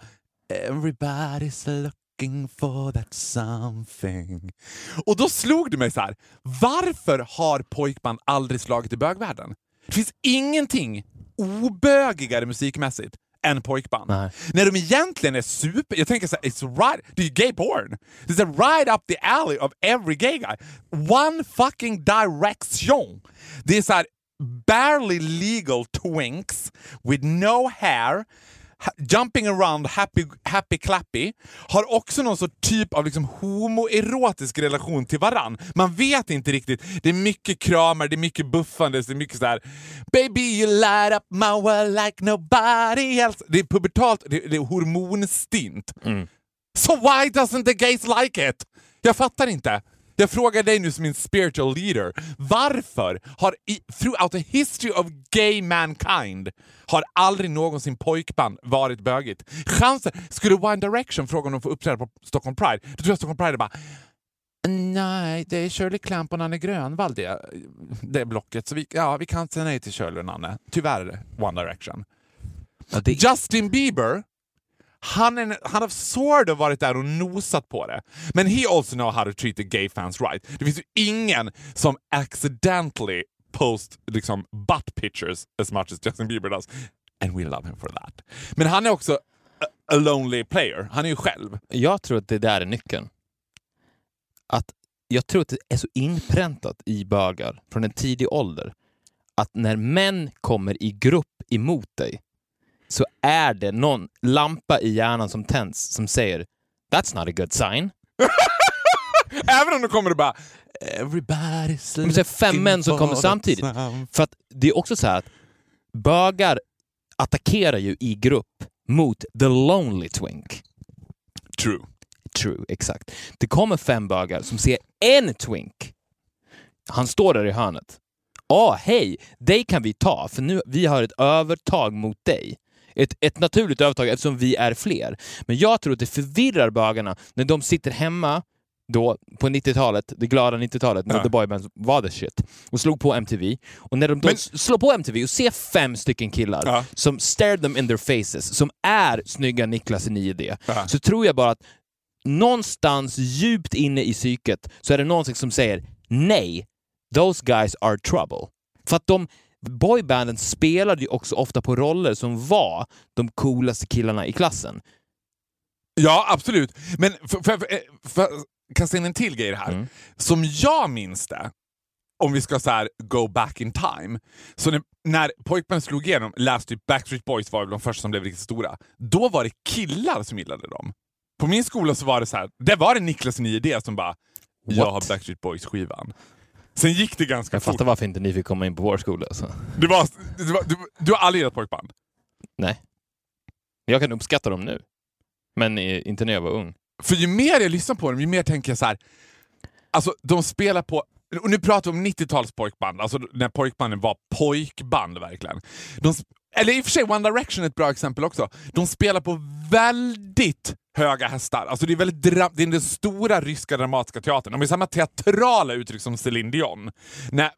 [SPEAKER 2] Everybody's looking for that something. Och då slog det mig så här. varför har pojkband aldrig slagit i bögvärlden? Det finns ingenting obögigare musikmässigt än pojkband.
[SPEAKER 3] Nej.
[SPEAKER 2] När de egentligen är super... Jag tänker så här, it's right, det är ju gay porn. Det är right up the alley of every gay guy. One fucking direction. Det är så här barely legal twinks with no hair ha- Jumping around happy, happy clappy har också någon sorts typ av liksom homoerotisk relation till varann. Man vet inte riktigt. Det är mycket kramar, det är mycket buffande, det är mycket så här “Baby you light up my world like nobody else”. Det är pubertalt, det, det är hormonstint. So why doesn't the gays like it? Jag fattar inte. Jag frågar dig nu som min spiritual leader. Varför har i, throughout the history of gay mankind har aldrig någonsin pojkband varit bögigt? Chansen, skulle One Direction fråga om de får uppträda på Stockholm Pride, då tror jag Stockholm Pride är bara Nej, det är Shirley Clamp och Nanne Grönvall det, det blocket. Så vi, ja, vi kan säga nej till Shirley och Nanne. Tyvärr, One Direction.
[SPEAKER 3] Ja, det,
[SPEAKER 2] Justin Bieber, han, är, han har sort of varit där och nosat på det. Men he also know how to treat the gay fans right. Det finns ju ingen som accidentally post liksom butt pictures as much as Justin Bieber does. And we love him for that. Men han är också a, a lonely player. Han är ju själv.
[SPEAKER 3] jag tror att det där är nyckeln. Att jag tror att det är så inpräntat i bögar från en tidig ålder att när män kommer i grupp emot dig så är det någon lampa i hjärnan som tänds som säger “That's not a good sign”. (laughs)
[SPEAKER 2] Även om de kommer och bara Everybody's
[SPEAKER 3] Men så är fem män som kommer samtidigt.
[SPEAKER 2] some-"
[SPEAKER 3] För att det är också så här att bögar attackerar ju i grupp mot the lonely twink.
[SPEAKER 2] True.
[SPEAKER 3] True, exakt. Det kommer fem bögar som ser en twink. Han står där i hörnet. Ja, hej, dig kan vi ta, för nu vi har ett övertag mot dig. Ett, ett naturligt övertag eftersom vi är fler. Men jag tror att det förvirrar bögarna när de sitter hemma då på 90-talet, det glada 90-talet, när
[SPEAKER 2] Ja.
[SPEAKER 3] The Boybands var the shit, och slog på MTV. Och när de då
[SPEAKER 2] Men-
[SPEAKER 3] slår på MTV och ser fem stycken killar
[SPEAKER 2] Ja.
[SPEAKER 3] som stare them in their faces, som är snygga Niklas i 9D,
[SPEAKER 2] Ja.
[SPEAKER 3] så tror jag bara att någonstans djupt inne i psyket så är det någonting som säger nej, those guys are trouble. För att de boybanden spelade ju också ofta på roller som var de coolaste killarna i klassen.
[SPEAKER 2] Ja, absolut. Men för, för, för, för, kasta in en till grej här.
[SPEAKER 3] Mm.
[SPEAKER 2] Som jag minns det, om vi ska så här go back in time. Så när, när pojkband slog igenom, läste typ Backstreet Boys var väl de första som blev riktigt stora. Då var det killar som gillade dem. På min skola så var det så här, det var det Niklas 9D som bara “Jag har Backstreet Boys-skivan”. Sen gick det ganska
[SPEAKER 3] Jag
[SPEAKER 2] fort.
[SPEAKER 3] fattar varför inte ni fick komma in på vår skola. Så.
[SPEAKER 2] Det var, det var, du, du har aldrig gillat pojkband?
[SPEAKER 3] Nej. Jag kan uppskatta dem nu. Men eh, inte när jag var ung.
[SPEAKER 2] För ju mer jag lyssnar på dem, ju mer tänker jag så här. Alltså de spelar på, och nu pratar vi om 90-tals pojkband, alltså när pojkbanden var pojkband verkligen. De, eller i och för sig One Direction är ett bra exempel också. De spelar på väldigt höga hästar. Alltså det är, väldigt dra- det är den stora ryska dramatiska teatern. De har samma teatrala uttryck som Céline Dion. Nej,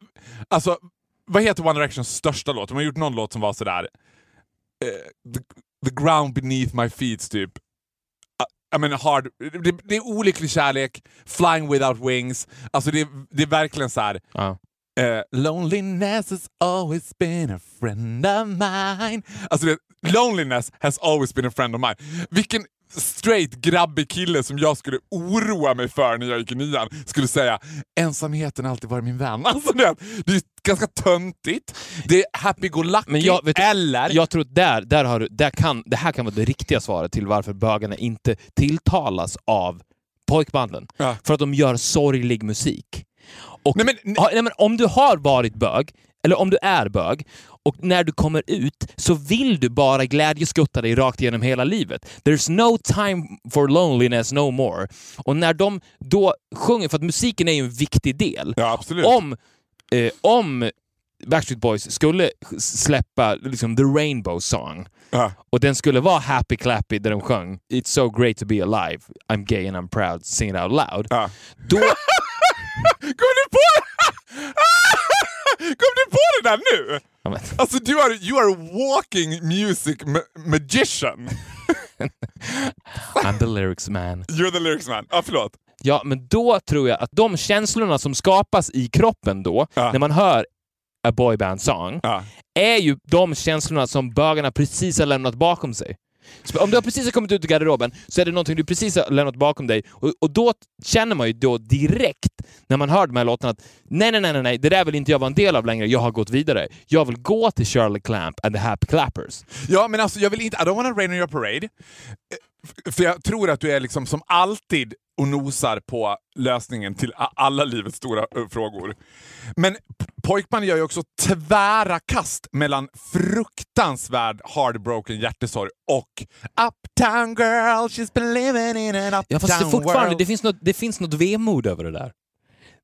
[SPEAKER 2] alltså, vad heter One Directions största låt? De har gjort någon låt som var sådär... Uh, the, the ground beneath my feet, typ. Ah, I mean, hard, det, det är olycklig kärlek, flying without wings. Alltså det, det är verkligen så här.
[SPEAKER 3] uh
[SPEAKER 2] eh, loneliness has always been a friend of mine. Alltså det, loneliness has always been a friend of mine. Vilken straight grabbig kille som jag skulle oroa mig för när jag gick i nian skulle säga ensamheten har alltid varit min vän. (laughs) Alltså det, det är ganska töntigt. Det är happy-go-lucky
[SPEAKER 3] jag,
[SPEAKER 2] eller...
[SPEAKER 3] jag tror att där, där har du, där kan, det här kan vara det riktiga svaret till varför bögarna inte tilltalas av pojkbanden.
[SPEAKER 2] Ja.
[SPEAKER 3] För att de gör sorglig musik. Och,
[SPEAKER 2] Nej, men-
[SPEAKER 3] ha, nej, men om du har varit bög, eller om du är bög, och när du kommer ut så vill du bara glädjeskutta dig rakt genom hela livet. There's no time for loneliness no more. Och när de då sjunger, för att musiken är ju en viktig del.
[SPEAKER 2] Ja, absolut.
[SPEAKER 3] Om, eh, om Backstreet Boys skulle släppa liksom the Rainbow Song.
[SPEAKER 2] Ja.
[SPEAKER 3] Och den skulle vara Happy Clappy där de sjöng It's so great to be alive, I'm gay and I'm proud, sing it out loud.
[SPEAKER 2] Ja.
[SPEAKER 3] Då,
[SPEAKER 2] Kom du på (laughs) Kom du på det där nu? Alltså du är, you are walking music ma- magician.
[SPEAKER 3] I'm the lyrics man.
[SPEAKER 2] You're the lyrics man. Ja, förlåt.
[SPEAKER 3] Ja, men då tror jag att de känslorna som skapas i kroppen då,
[SPEAKER 2] Ja.
[SPEAKER 3] när man hör a boyband song,
[SPEAKER 2] Ja.
[SPEAKER 3] är ju de känslorna som bögarna precis har lämnat bakom sig. Om du har precis har kommit ut ur garderoben så är det någonting du precis har lämnat bakom dig och, och då känner man ju då direkt när man hör de här låtarna att nej, nej, nej, nej, det där vill inte jag vara en del av längre. Jag har gått vidare. Jag vill gå till Shirley Clamp and the Happy Clappers.
[SPEAKER 2] Ja, men alltså jag vill inte... I don't wanna rain on your parade. Eh, för jag tror att du är liksom som alltid och nosar på lösningen till alla livets stora frågor. Men Pojkman gör ju också tvära kast mellan fruktansvärd heartbroken hjärtesorg och Uptown girl, she's been living in an uptown
[SPEAKER 3] Ja, fast det fortfarande,
[SPEAKER 2] world.
[SPEAKER 3] det finns, något, det finns något vemod över det där.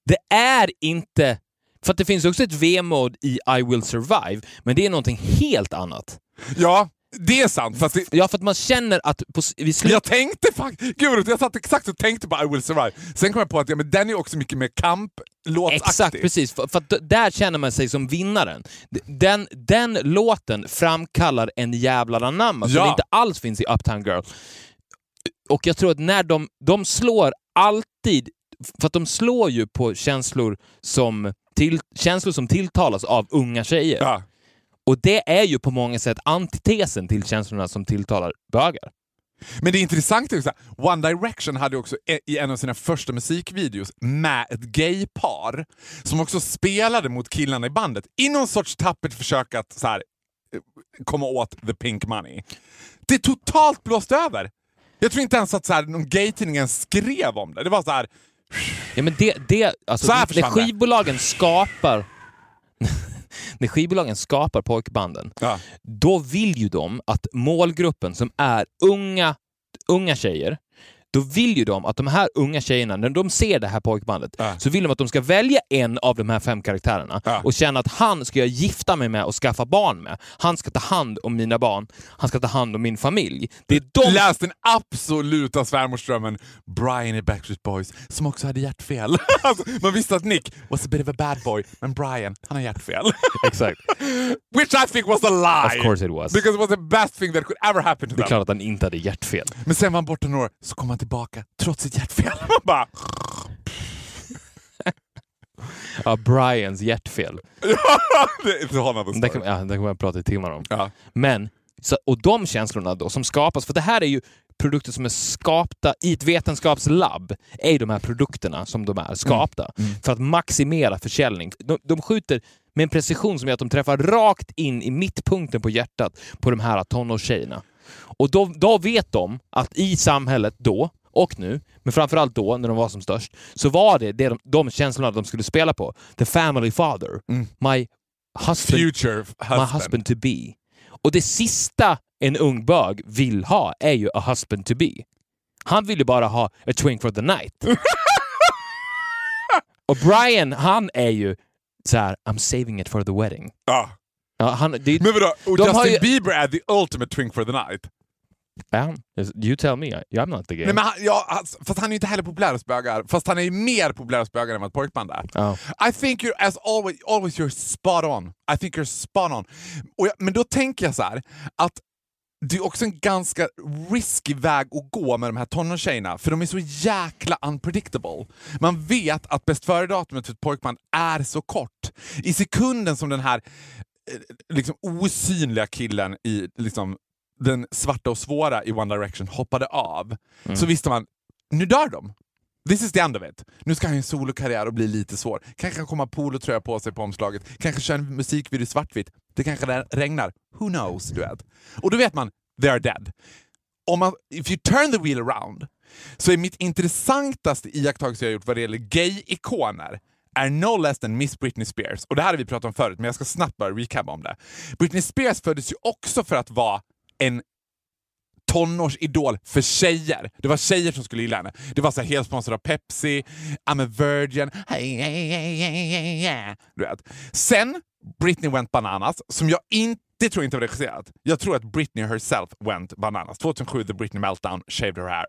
[SPEAKER 3] Det är inte... För att det finns också ett vemod i I will survive, men det är någonting helt annat.
[SPEAKER 2] Ja, det är sant. Fast det,
[SPEAKER 3] Ja, för att man känner att på,
[SPEAKER 2] Men
[SPEAKER 3] slut...
[SPEAKER 2] jag tänkte faktiskt... Gud, jag satt exakt och tänkte på I will survive. Sen kom jag på att ja, men den är också mycket mer kamplåtsaktig.
[SPEAKER 3] Exakt, precis. För, för där känner man sig som vinnaren. Den, den låten framkallar en jävla anamma som
[SPEAKER 2] Ja.
[SPEAKER 3] inte alls finns i Uptown Girl. Och jag tror att när de, de slår alltid, för att de slår ju på känslor som, till, känslor som tilltalas av unga tjejer.
[SPEAKER 2] Ja.
[SPEAKER 3] Och det är ju på många sätt antitesen till känslorna som tilltalar bögar.
[SPEAKER 2] Men det är intressant One Direction hade också e- i en av sina första musikvideos med ett gaypar som också spelade mot killarna i bandet i någon sorts tappert försök att så här, eh, komma åt the pink money. Det är totalt blåst över. Jag tror inte ens att så här, någon gaytidning skrev om det. Det var så här,
[SPEAKER 3] Ja, men det, det, alltså,
[SPEAKER 2] Så här det.
[SPEAKER 3] skivbolagen skapar när skivbolagen skapar pojkbanden,
[SPEAKER 2] ja.
[SPEAKER 3] då vill ju de att målgruppen som är unga, unga tjejer, då vill ju de att de här unga tjejerna, när de ser det här pojkbandet,
[SPEAKER 2] Ja.
[SPEAKER 3] så vill de att de ska välja en av de här fem karaktärerna
[SPEAKER 2] Ja.
[SPEAKER 3] och känna att han ska jag gifta mig med och skaffa barn med. Han ska ta hand om mina barn, han ska ta hand om min familj. Det är de
[SPEAKER 2] Läs den absoluta svärmorsdrömmen Brian i Backstreet Boys, som också hade hjärtfel. (laughs) alltså, man visste att Nick was a bit of a bad boy, men Brian, han har hjärtfel. (laughs)
[SPEAKER 3] Exakt.
[SPEAKER 2] Which I think was a lie!
[SPEAKER 3] Of course it was.
[SPEAKER 2] Because it was the best thing that could ever happen to
[SPEAKER 3] Det är
[SPEAKER 2] them.
[SPEAKER 3] klart att han inte hade hjärtfel.
[SPEAKER 2] Men sen var han borta några år, så kom han tillbaka trots sitt hjärtfel. (laughs) Man bara,
[SPEAKER 3] Ja, Brians hjärtfel. (laughs)
[SPEAKER 2] det, det har han
[SPEAKER 3] Det kan, ja, det kan man prata i timmar om.
[SPEAKER 2] Ja.
[SPEAKER 3] Men, så, och de känslorna då som skapas, för det här är ju produkter som är skapta i ett vetenskapslabb, är ju de här produkterna som de är skapta för att maximera försäljning. De, de skjuter med en precision som gör att de träffar rakt in i mittpunkten på hjärtat på de här tonårstjejerna. Och då, då vet de att i samhället då, och nu, men framförallt då när de var som störst, så var det, det de, de känslorna de skulle spela på. The family father. My husband
[SPEAKER 2] Future husband.
[SPEAKER 3] my husband to be. Och det sista en ung bög vill ha är ju a husband to be. Han vill ju bara ha a twink for the night. (laughs) och Brian, han är ju så här: I'm saving it for the wedding.
[SPEAKER 2] Ja.
[SPEAKER 3] Ja, han, det,
[SPEAKER 2] Men vadå, och Justin
[SPEAKER 3] ju-
[SPEAKER 2] Bieber är the ultimate twink for the night.
[SPEAKER 3] Ja, you tell me, I'm not the gay.
[SPEAKER 2] Nej, men han, ja, alltså, fast han är ju inte heller populär hos bögar. Fast han är ju mer populär hos bögar än vad ett pojkband är.
[SPEAKER 3] Ja.
[SPEAKER 2] I think you're, as always, always you're spot on. I think you're spot on. Jag, men då tänker jag så här, att det är också en ganska risky väg att gå med de här tonårstjejerna, för de är så jäkla unpredictable. Man vet att bäst före-datumet för ett pojkband är så kort. I sekunden som den här liksom osynliga killen i liksom, den svarta och svåra i One Direction hoppade av, så visste man, nu dör de. This is the end of it. Nu ska han ha en solokarriär och bli lite svår. Kanske kan komma polotröja på sig på omslaget. Kanske köra en musikvideo svartvitt. Det kanske re- regnar. Who knows? Du vet. Och då vet man, they are dead. Om man, if you turn the wheel around, så är mitt intressantaste iakttagelse jag gjort vad det gäller gay-ikoner är no less than Miss Britney Spears. Och det här har vi pratat om förut, men jag ska snabbt bara recap om det. Britney Spears föddes ju också för att vara en tonårsidol för tjejer. Det var tjejer som skulle gilla henne. Det var så här helt sponsrad av Pepsi, I'm a virgin, hey, hey, hey, hey, hey. Du vet. Sen Britney went bananas, som jag inte tror inte var regisserat. Jag tror att Britney herself went bananas. 2007, the Britney meltdown, shaved her hair,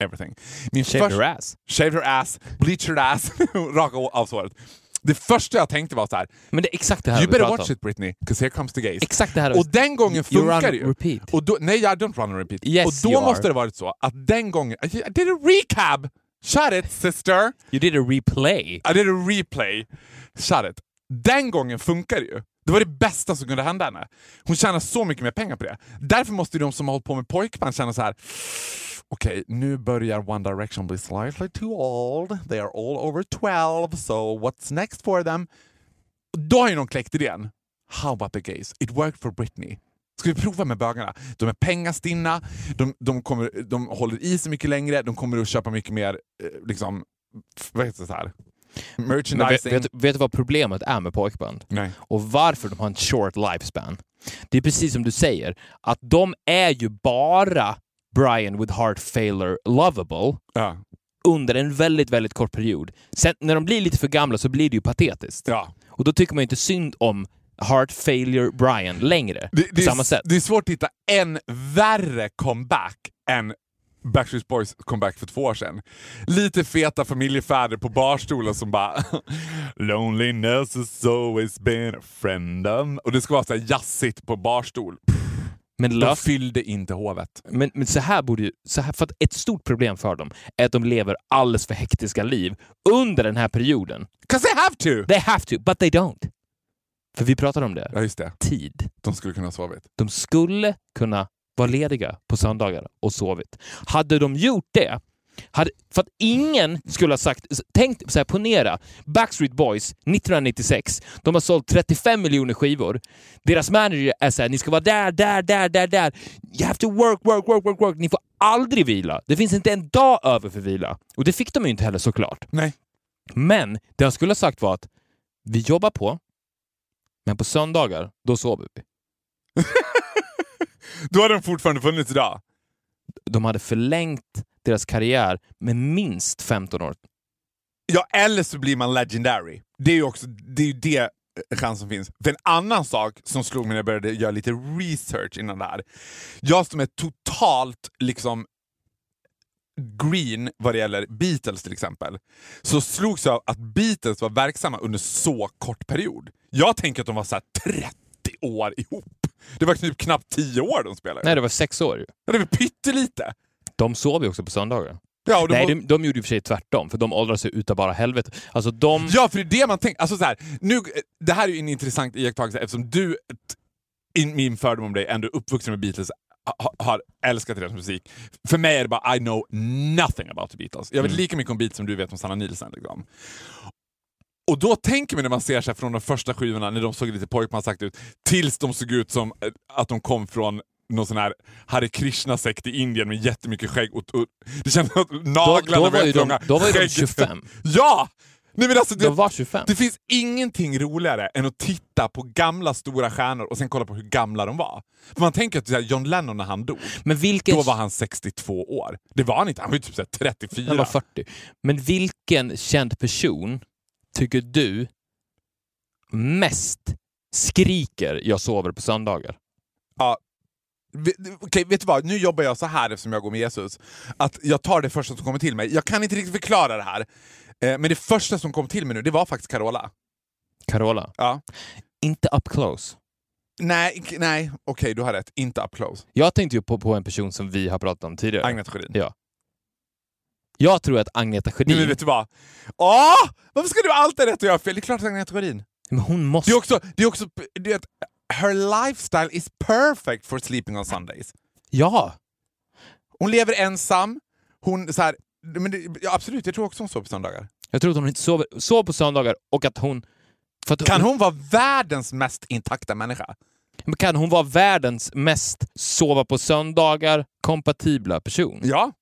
[SPEAKER 2] everything. Min
[SPEAKER 3] Shaved her ass.
[SPEAKER 2] Shaved her ass, bleached her ass, (laughs) raka av såret. Det första jag tänkte var så här.
[SPEAKER 3] Men det är exakt det här
[SPEAKER 2] You better watch
[SPEAKER 3] om.
[SPEAKER 2] it Britney, because here comes the gays.
[SPEAKER 3] Exakt det här.
[SPEAKER 2] Och den gången funkar det ju.
[SPEAKER 3] repeat.
[SPEAKER 2] Och då, nej, I don't run and repeat.
[SPEAKER 3] Yes,
[SPEAKER 2] och då
[SPEAKER 3] you
[SPEAKER 2] måste
[SPEAKER 3] are.
[SPEAKER 2] det varit så att den gången... I did a recap! Shut it sister!
[SPEAKER 3] You did a replay.
[SPEAKER 2] I did a replay. Shut it. Den gången funkar det ju. Det var det bästa som kunde hända henne. Hon tjänar så mycket mer pengar på det. Därför måste de som har hållit på med pojkband känna så här. Okej, nu börjar One Direction bli slightly too old. They are all over 12, so what's next for them? Då har ju någon kläckt idén. How about the gays? It worked for Britney. Ska vi prova med bögarna? De är pengastinna, de, de, kommer, de håller i sig mycket längre, de kommer att köpa mycket mer, eh, liksom, vad heter det här?
[SPEAKER 3] Men vet,
[SPEAKER 2] Merchandising.
[SPEAKER 3] vet, vet du vad problemet är med pojkband?
[SPEAKER 2] Nej.
[SPEAKER 3] Och varför de har en short lifespan? Det är precis som du säger, att de är ju bara Brian with heart failure lovable
[SPEAKER 2] Ja.
[SPEAKER 3] under en väldigt, väldigt kort period. Sen när de blir lite för gamla så blir det ju patetiskt.
[SPEAKER 2] Ja.
[SPEAKER 3] Och då tycker man ju inte synd om heart failure Brian längre.
[SPEAKER 2] Det, det, är, det är svårt att hitta en värre comeback än Backstreet Boys comeback för två år sedan. Lite feta familjefäder på barstolen som bara (laughs) Loneliness has always been a friend of... Och det ska vara så här jazzigt på barstol.
[SPEAKER 3] Men,
[SPEAKER 2] De fyllde inte hovet.
[SPEAKER 3] men, men så här borde ju... Så här, för att ett stort problem för dem är att de lever alldeles för hektiska liv under den här perioden.
[SPEAKER 2] 'Cause they have to!
[SPEAKER 3] They have to, but they don't. För vi pratar om det.
[SPEAKER 2] Ja, just det.
[SPEAKER 3] Tid.
[SPEAKER 2] De skulle kunna ha sovit.
[SPEAKER 3] De skulle kunna vara lediga på söndagar och sovit. Hade de gjort det, hade, för att ingen skulle ha sagt... Tänk, så här, ponera, Backstreet Boys 1996, de har sålt 35 miljoner skivor. Deras manager är såhär, ni ska vara där, där, där, där, där. You have to work, work, work, work, work. Ni får aldrig vila. Det finns inte en dag över för vila. Och det fick de ju inte heller såklart.
[SPEAKER 2] Nej.
[SPEAKER 3] Men det jag skulle ha sagt var att vi jobbar på, men på söndagar, då sover vi. (laughs)
[SPEAKER 2] Då hade de fortfarande funnits idag.
[SPEAKER 3] de hade förlängt deras karriär med minst 15 år.
[SPEAKER 2] Ja, eller så blir man legendary. Det är ju också det, är ju det eh, chans som finns. För en annan sak som slog mig när jag började göra lite research innan det här. Jag som är totalt liksom green vad det gäller Beatles till exempel, så slogs jag av att Beatles var verksamma under så kort period. Jag tänker att de var så här 30 år ihop. Det var typ knappt 10 år de spelade.
[SPEAKER 3] Nej, det var sex år. ju.
[SPEAKER 2] Ja, Det var pyttelite.
[SPEAKER 3] De sov ju också på söndagar.
[SPEAKER 2] Ja,
[SPEAKER 3] Nej,
[SPEAKER 2] var-
[SPEAKER 3] de, de gjorde och för sig tvärtom, för de åldrades ju utav bara helvete. Alltså de...
[SPEAKER 2] Ja, för det är det man tänker. Alltså så här, nu, det här är ju en intressant iakttagelse eftersom du, i min fördom om dig, ändå uppvuxen med Beatles, ha, har älskat deras musik. För mig är det bara I know nothing about the Beatles. Jag vet lika mycket om Beatles som du vet om Sanna Nielsen. Liksom. Och då tänker man när man ser sig från de första skivorna, när de såg lite pojkmansakt ut, tills de såg ut som eh, att de kom från någon sån här Hare Krishna-sekt i Indien med jättemycket skägg. Och, och, det kändes att naglarna
[SPEAKER 3] då, var ju de, då var ju de
[SPEAKER 2] skägget-
[SPEAKER 3] 25.
[SPEAKER 2] Ja! Nej, men alltså, det,
[SPEAKER 3] De var 25.
[SPEAKER 2] det finns ingenting roligare än att titta på gamla stora stjärnor och sen kolla på hur gamla de var. För man tänker att John Lennon när han dog,
[SPEAKER 3] Men vilken...
[SPEAKER 2] då var han 62 år. Det var han inte, han var ju typ så här 34.
[SPEAKER 3] Han var 40. Men vilken känd person tycker du mest skriker “jag sover på söndagar”?
[SPEAKER 2] Ja. Okej, vet du vad? Nu jobbar jag så här eftersom jag går med Jesus. Att jag tar det första som kommer till mig. Jag kan inte riktigt förklara det här. Eh, Men det första som kom till mig nu, det var faktiskt Carola.
[SPEAKER 3] Carola.
[SPEAKER 2] Ja.
[SPEAKER 3] Inte up close.
[SPEAKER 2] Nej, nej. okej du har rätt. Inte up close.
[SPEAKER 3] Jag tänkte ju på, på en person som vi har pratat om tidigare.
[SPEAKER 2] Agneta Sjödin.
[SPEAKER 3] Ja. Jag tror att Agneta Sjödin,
[SPEAKER 2] Nej, men vet du vad? Åh! Varför ska du alltid rätt och jag fel? Det är klart att Agneta Sjödin.
[SPEAKER 3] men hon måste...
[SPEAKER 2] Det är också, det är också det är att her lifestyle is perfect for sleeping on Sundays.
[SPEAKER 3] Ja!
[SPEAKER 2] Hon lever ensam, hon så här, men det, ja, absolut, jag tror också hon sover på söndagar.
[SPEAKER 3] Jag tror att hon inte sover, sover på söndagar och att hon... Att
[SPEAKER 2] Kan hon vara världens mest intakta människa?
[SPEAKER 3] Men Kan hon vara världens mest sova på söndagar kompatibla person?
[SPEAKER 2] Ja.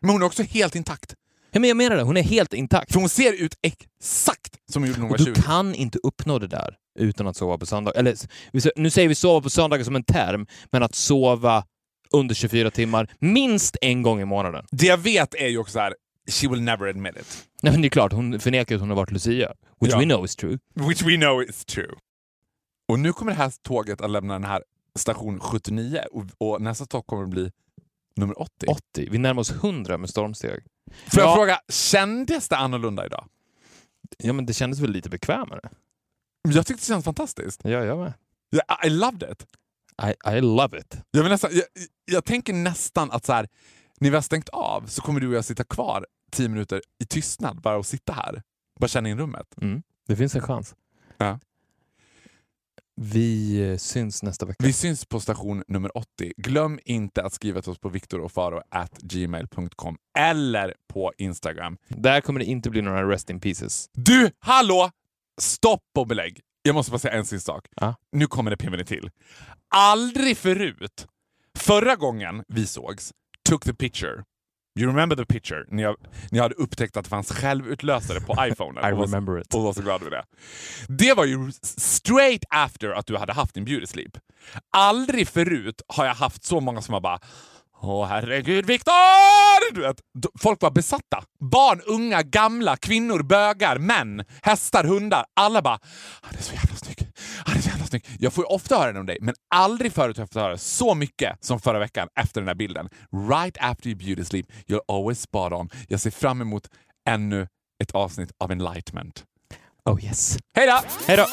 [SPEAKER 2] Men hon är också helt intakt.
[SPEAKER 3] Ja, men jag menar det, hon är helt intakt.
[SPEAKER 2] För hon ser ut exakt som hon gjorde när hon
[SPEAKER 3] Och
[SPEAKER 2] var
[SPEAKER 3] du
[SPEAKER 2] 20.
[SPEAKER 3] kan inte uppnå det där utan att sova på söndagar. Eller, nu säger vi sova på söndagar som en term, men att sova under 24 timmar, minst en gång i månaden.
[SPEAKER 2] Det jag vet är ju också så här, she will never admit it.
[SPEAKER 3] Nej, men det är klart, hon förnekar att hon har varit Lucia. Which
[SPEAKER 2] Ja.
[SPEAKER 3] we know is true.
[SPEAKER 2] Which we know is true. Och nu kommer det här tåget att lämna den här station 79 och, och nästa stopp kommer att bli nummer 80.
[SPEAKER 3] 80. Vi närmar oss 100 med stormsteg.
[SPEAKER 2] Får jag
[SPEAKER 3] Ja.
[SPEAKER 2] fråga, kändes det annorlunda idag?
[SPEAKER 3] Ja, men det kändes väl lite bekvämare?
[SPEAKER 2] Jag tyckte det kändes fantastiskt.
[SPEAKER 3] Ja, jag med.
[SPEAKER 2] I, I loved it.
[SPEAKER 3] I, I love it.
[SPEAKER 2] Jag, vill nästan, jag, jag tänker nästan att så här, när vi har stängt av så kommer du och jag sitta kvar 10 minuter i tystnad bara och sitta här. Bara känna in rummet.
[SPEAKER 3] Mm. Det finns en chans.
[SPEAKER 2] Ja.
[SPEAKER 3] Vi eh, syns nästa vecka.
[SPEAKER 2] Vi syns på station nummer 80. Glöm inte att skriva till oss på viktorofaro.gmail.com eller på Instagram.
[SPEAKER 3] Där kommer det inte bli några rest in pieces.
[SPEAKER 2] Du, hallå! Stopp och belägg. Jag måste bara säga en sista sak.
[SPEAKER 3] Ja.
[SPEAKER 2] Nu kommer det pimmen till. Aldrig förut, förra gången vi sågs, took the picture. You remember the picture? Ni, har, ni hade upptäckt att det fanns självutlösare på (laughs) iPhone.
[SPEAKER 3] I remember it.
[SPEAKER 2] Och var så glad över det. Det var ju straight after att du hade haft din beauty sleep. Aldrig förut har jag haft så många som har bara Åh herregud Viktor! Du vet, d- folk var besatta. Barn, unga, gamla, kvinnor, bögar, män, hästar, hundar. Alla bara ah, “Det är så jävla. Han är så jävla snygg. Jag får ju ofta höra den om dig, men aldrig förut har jag fått höra så mycket som förra veckan efter den här bilden. Right after you beauty sleep, you're always spot on. Jag ser fram emot ännu ett avsnitt av Enlightenment.
[SPEAKER 3] Oh yes.
[SPEAKER 2] Hej då!
[SPEAKER 3] Hej då!